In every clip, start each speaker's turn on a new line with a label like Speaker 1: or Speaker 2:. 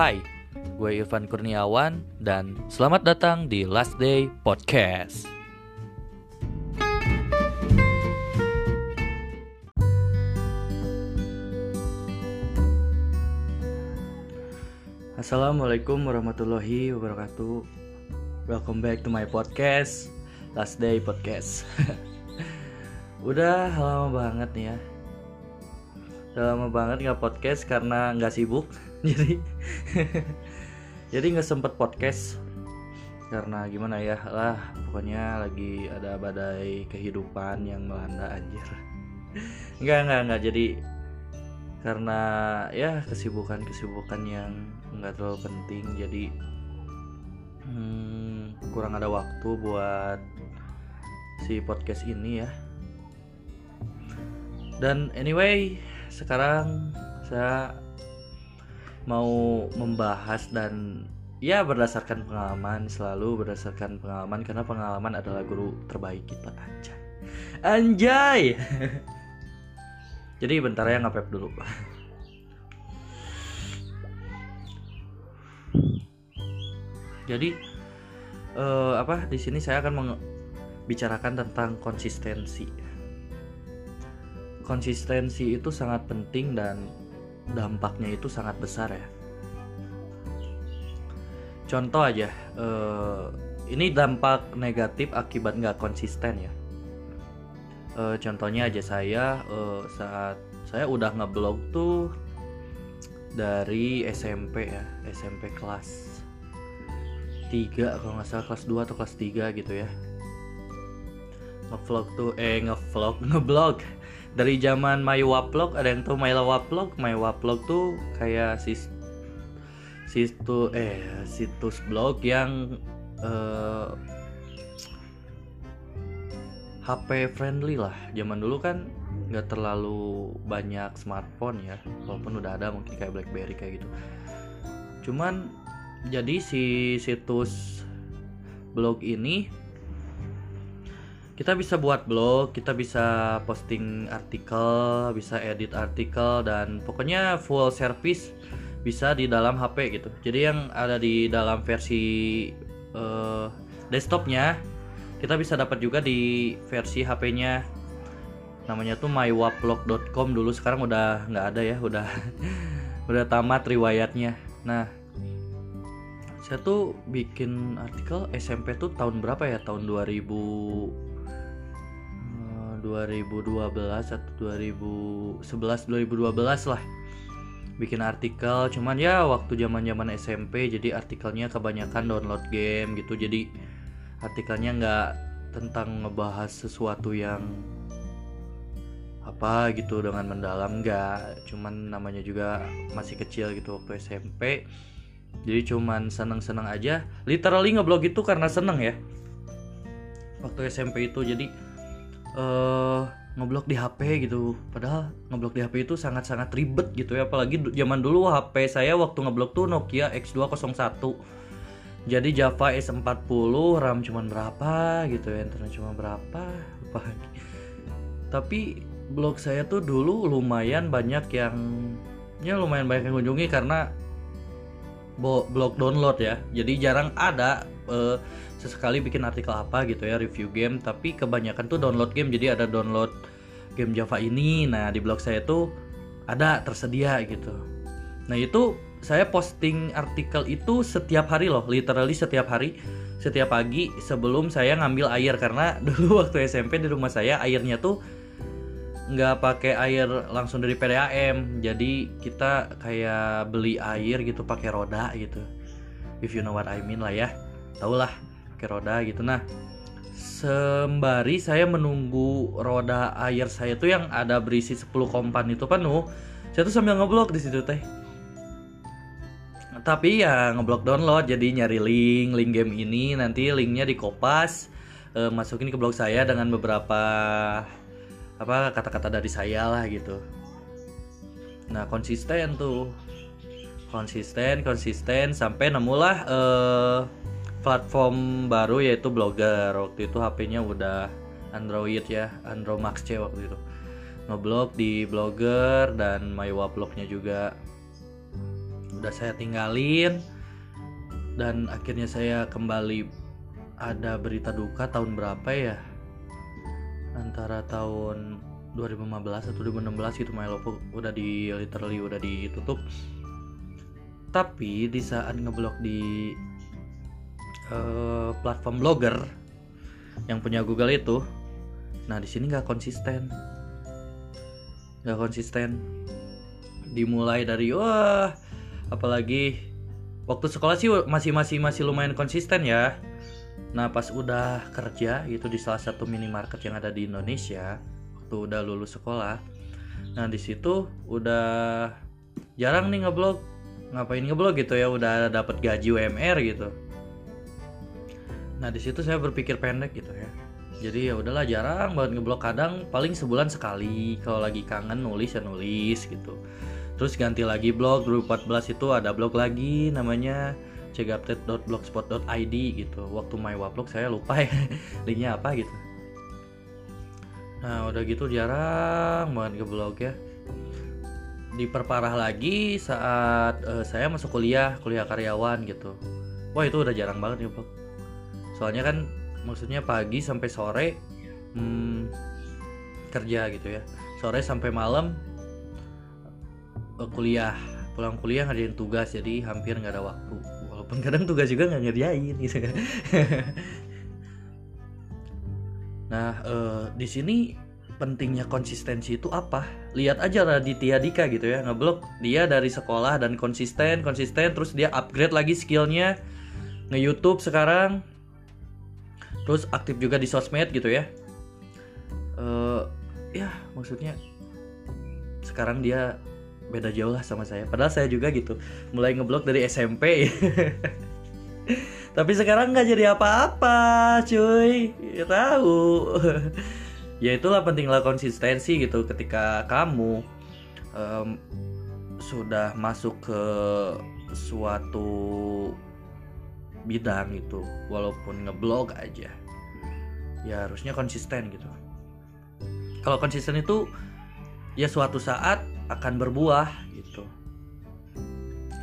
Speaker 1: Hai, gue Irfan Kurniawan dan selamat datang di Last Day Podcast. Assalamualaikum warahmatullahi wabarakatuh. Welcome back to my podcast, Last Day Podcast. Udah lama banget nih ya. Udah lama banget nggak podcast karena nggak sibuk. Jadi jadi nggak sempet podcast karena gimana ya lah pokoknya lagi ada badai kehidupan yang melanda anjir. Nggak nggak nggak jadi karena ya kesibukan kesibukan yang nggak terlalu penting jadi hmm, kurang ada waktu buat si podcast ini ya. Dan anyway sekarang saya mau membahas dan ya berdasarkan pengalaman selalu berdasarkan pengalaman karena pengalaman adalah guru terbaik kita anjay. Anjay! Jadi bentar ya ngapep dulu. Jadi eh, apa di sini saya akan membicarakan tentang konsistensi. Konsistensi itu sangat penting dan dampaknya itu sangat besar ya. Contoh aja eh, ini dampak negatif akibat nggak konsisten ya. Eh, contohnya aja saya eh, saat saya udah ngeblog tuh dari SMP ya SMP kelas 3 kalau nggak salah kelas 2 atau kelas 3 gitu ya. Ngevlog tuh eh ngevlog ngeblog dari zaman My Waplog ada yang tahu My Waplog? My Waplog tuh kayak sis situs eh situs blog yang eh, HP friendly lah. Zaman dulu kan nggak terlalu banyak smartphone ya. Walaupun udah ada mungkin kayak BlackBerry kayak gitu. Cuman jadi si situs blog ini kita bisa buat blog, kita bisa posting artikel, bisa edit artikel dan pokoknya full service bisa di dalam HP gitu. Jadi yang ada di dalam versi eh, desktopnya kita bisa dapat juga di versi HP-nya. Namanya tuh mywaplog.com dulu sekarang udah nggak ada ya, udah udah tamat riwayatnya. Nah, saya tuh bikin artikel SMP tuh tahun berapa ya? Tahun 2000 2012 atau 2011 2012 lah. Bikin artikel cuman ya waktu zaman zaman SMP jadi artikelnya kebanyakan download game gitu. Jadi artikelnya nggak tentang ngebahas sesuatu yang apa gitu dengan mendalam nggak. Cuman namanya juga masih kecil gitu waktu SMP jadi cuman seneng-seneng aja. Literally ngeblog itu karena seneng ya. Waktu SMP itu jadi uh, ngeblok di HP gitu. Padahal ngeblok di HP itu sangat-sangat ribet gitu ya. Apalagi zaman dulu HP saya waktu ngeblok tuh Nokia X201 jadi Java S40 RAM cuman berapa gitu ya internet cuma berapa lupa tapi blog saya tuh dulu lumayan banyak yang ya lumayan banyak yang kunjungi karena blog download ya. Jadi jarang ada uh, sesekali bikin artikel apa gitu ya review game. Tapi kebanyakan tuh download game. Jadi ada download game Java ini. Nah di blog saya tuh ada tersedia gitu. Nah itu saya posting artikel itu setiap hari loh. Literally setiap hari. Setiap pagi sebelum saya ngambil air. Karena dulu waktu SMP di rumah saya airnya tuh nggak pakai air langsung dari PDAM jadi kita kayak beli air gitu pakai roda gitu. If you know what I mean lah ya. Tau lah pakai roda gitu. Nah sembari saya menunggu roda air saya tuh yang ada berisi 10 kompan itu penuh saya tuh sambil ngeblok di situ teh. Tapi ya ngeblok download jadi nyari link link game ini nanti linknya di kopas eh, masukin ke blog saya dengan beberapa apa kata-kata dari saya lah gitu. Nah konsisten tuh. Konsisten konsisten sampai nemulah eh, platform baru yaitu blogger. Waktu itu HP-nya udah Android ya Android Max C waktu itu. Ngeblog di blogger dan MyWablognya juga. Udah saya tinggalin dan akhirnya saya kembali. Ada berita duka tahun berapa ya? Antara tahun 2015 atau 2016 gitu Mylopo udah di literally udah ditutup. Tapi di saat ngeblok di uh, platform blogger yang punya Google itu. Nah di sini nggak konsisten. Nggak konsisten. Dimulai dari wah apalagi waktu sekolah sih masih masih masih lumayan konsisten ya. Nah pas udah kerja itu di salah satu minimarket yang ada di Indonesia waktu udah lulus sekolah. Nah di situ udah jarang nih ngeblog. Ngapain ngeblog gitu ya? Udah dapat gaji UMR gitu nah di situ saya berpikir pendek gitu ya. Jadi ya udahlah jarang banget ngeblog kadang paling sebulan sekali. Kalau lagi kangen nulis ya nulis gitu. Terus ganti lagi blog 2014 itu ada blog lagi namanya cegupdate.blogspot.id gitu. Waktu my wablog saya lupa ya. Linknya apa gitu. Nah udah gitu jarang banget ke blog ya. Diperparah lagi saat uh, saya masuk kuliah kuliah karyawan gitu. Wah itu udah jarang banget ya soalnya kan maksudnya pagi sampai sore hmm, kerja gitu ya. Sore sampai malam uh, kuliah. Pulang kuliah ngerjain tugas jadi hampir nggak ada waktu. Walaupun kadang tugas juga nggak ngerjain gitu. Nah uh, di sini pentingnya konsistensi itu apa? Lihat aja Raditya Dika gitu ya ngeblok. Dia dari sekolah dan konsisten konsisten terus dia upgrade lagi skillnya. Nge YouTube sekarang terus aktif juga di sosmed gitu ya. Uh, ya maksudnya sekarang dia beda jauh lah sama saya. Padahal saya juga gitu mulai ngeblok dari SMP tapi sekarang nggak jadi apa-apa cuy. Ya tahu. Ya itulah pentinglah konsistensi gitu ketika kamu um, sudah masuk ke suatu bidang itu walaupun ngeblog aja ya harusnya konsisten gitu. Kalau konsisten itu ya suatu saat akan berbuah gitu.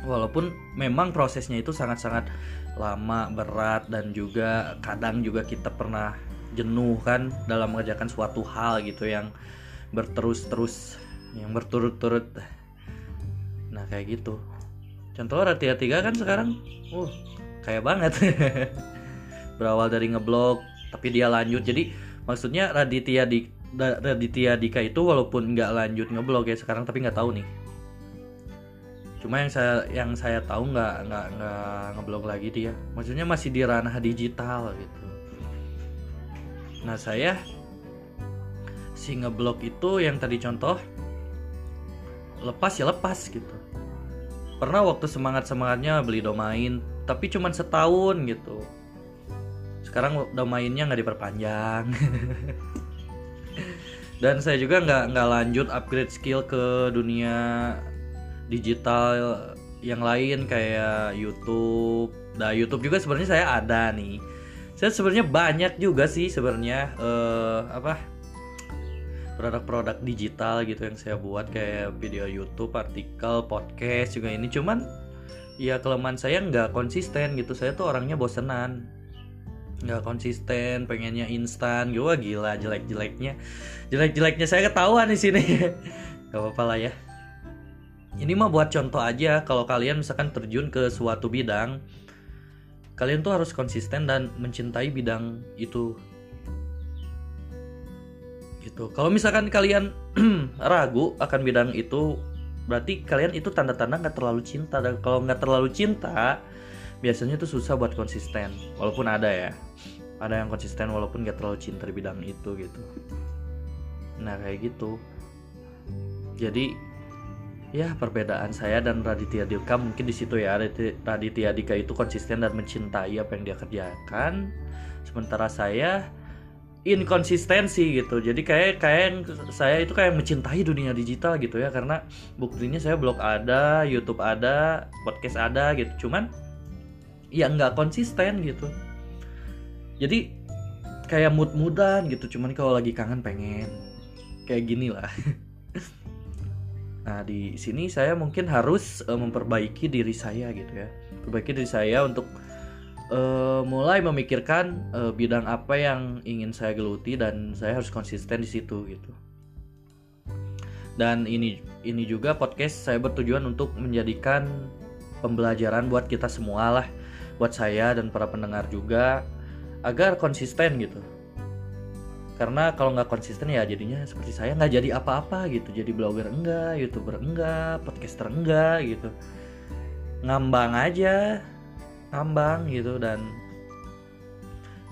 Speaker 1: Walaupun memang prosesnya itu sangat-sangat lama berat dan juga kadang juga kita pernah jenuh kan dalam mengerjakan suatu hal gitu yang berterus-terus yang berturut-turut. Nah kayak gitu. Contoh Ratia tiga kan sekarang uh kayak banget. Berawal dari ngeblog tapi dia lanjut. Jadi maksudnya Raditya di Raditya Dika itu walaupun nggak lanjut ngeblog ya sekarang tapi nggak tahu nih. Cuma yang saya yang saya tahu nggak nggak nggak ngeblog lagi dia. Maksudnya masih di ranah digital gitu. Nah saya si ngeblog itu yang tadi contoh lepas ya lepas gitu. Pernah waktu semangat semangatnya beli domain tapi cuma setahun gitu sekarang domainnya nggak diperpanjang dan saya juga nggak nggak lanjut upgrade skill ke dunia digital yang lain kayak YouTube. Nah YouTube juga sebenarnya saya ada nih. Saya sebenarnya banyak juga sih sebenarnya uh, apa produk-produk digital gitu yang saya buat kayak video YouTube, artikel, podcast juga ini. Cuman ya kelemahan saya nggak konsisten gitu. Saya tuh orangnya bosenan nggak konsisten pengennya instan. Gue gila jelek jeleknya jelek jeleknya saya ketahuan di sini. Gak apa-apa lah ya. Ini mah buat contoh aja kalau kalian misalkan terjun ke suatu bidang kalian tuh harus konsisten dan mencintai bidang itu. Gitu. Kalau misalkan kalian ragu akan bidang itu berarti kalian itu tanda-tanda nggak terlalu cinta. Dan kalau nggak terlalu cinta biasanya tuh susah buat konsisten walaupun ada ya. Ada yang konsisten walaupun gak terlalu cinta di bidang itu gitu. Nah kayak gitu. Jadi ya perbedaan saya dan Raditya Dika mungkin di situ ya. Raditya Dika itu konsisten dan mencintai apa yang dia kerjakan. Sementara saya inkonsistensi gitu. Jadi kayak kayak saya itu kayak mencintai dunia digital gitu ya. Karena buktinya saya blog ada YouTube ada podcast ada gitu. Cuman ya nggak konsisten gitu jadi kayak mood mudan gitu cuman kalau lagi kangen pengen kayak gini lah Nah, di sini saya mungkin harus uh, memperbaiki diri saya gitu ya. Perbaiki diri saya untuk uh, mulai memikirkan uh, bidang apa yang ingin saya geluti dan saya harus konsisten di situ gitu. Dan ini ini juga podcast saya bertujuan untuk menjadikan pembelajaran buat kita semua lah, buat saya dan para pendengar juga agar konsisten gitu. Karena kalau nggak konsisten ya jadinya seperti saya nggak jadi apa-apa gitu. Jadi blogger enggak youtuber enggak podcaster enggak gitu. Ngambang aja ngambang gitu dan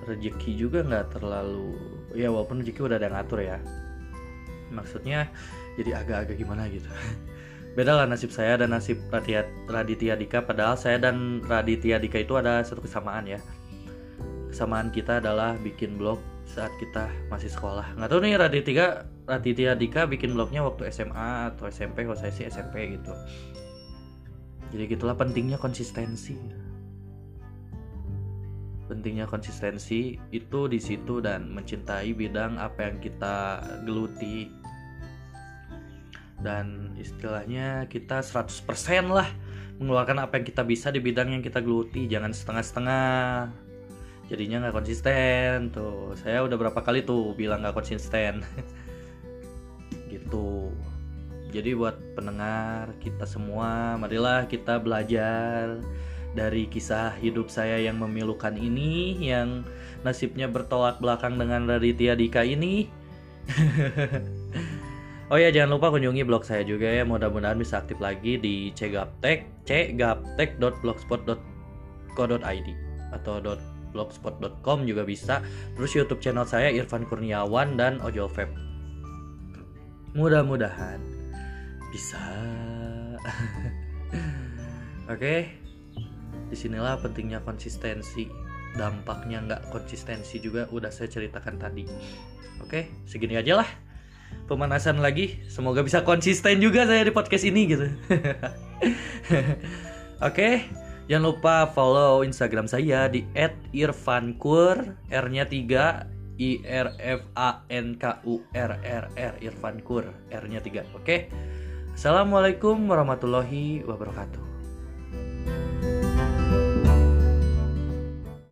Speaker 1: rezeki juga nggak terlalu ya walaupun rezeki udah ada ngatur ya. Maksudnya jadi agak-agak gimana gitu beda lah nasib saya dan nasib Raditya Dika padahal saya dan Raditya Dika itu ada satu kesamaan ya. Kesamaan kita adalah bikin blog saat kita masih sekolah. Nggak tahu nih Raditya Raditya Dika bikin blognya waktu SMA atau SMP kalau saya sih SMP gitu. Jadi gitulah pentingnya konsistensi. Pentingnya konsistensi itu di situ dan mencintai bidang apa yang kita geluti dan istilahnya kita 100% lah mengeluarkan apa yang kita bisa di bidang yang kita geluti jangan setengah-setengah. Jadinya nggak konsisten. Tuh saya udah berapa kali tuh bilang nggak konsisten. Gitu. Jadi buat pendengar kita semua marilah kita belajar dari kisah hidup saya yang memilukan ini yang nasibnya bertolak belakang dengan Raditya Dika ini Oh ya jangan lupa kunjungi blog saya juga ya. Mudah-mudahan bisa aktif lagi di cgaptek cgaptek.blogspot.co.id atau blogspot.com juga bisa. Terus YouTube channel saya Irfan Kurniawan dan Ojol Vape mudah-mudahan bisa. Oke di sinilah pentingnya konsistensi. Dampaknya nggak konsistensi juga udah saya ceritakan tadi. Oke segini aja lah pemanasan lagi semoga bisa konsisten juga saya di podcast ini gitu oke okay. Jangan lupa follow Instagram saya di @irfankur, R-nya 3, I R F A N K U R R R Irfankur, R-nya 3. Oke. Assalamualaikum warahmatullahi wabarakatuh.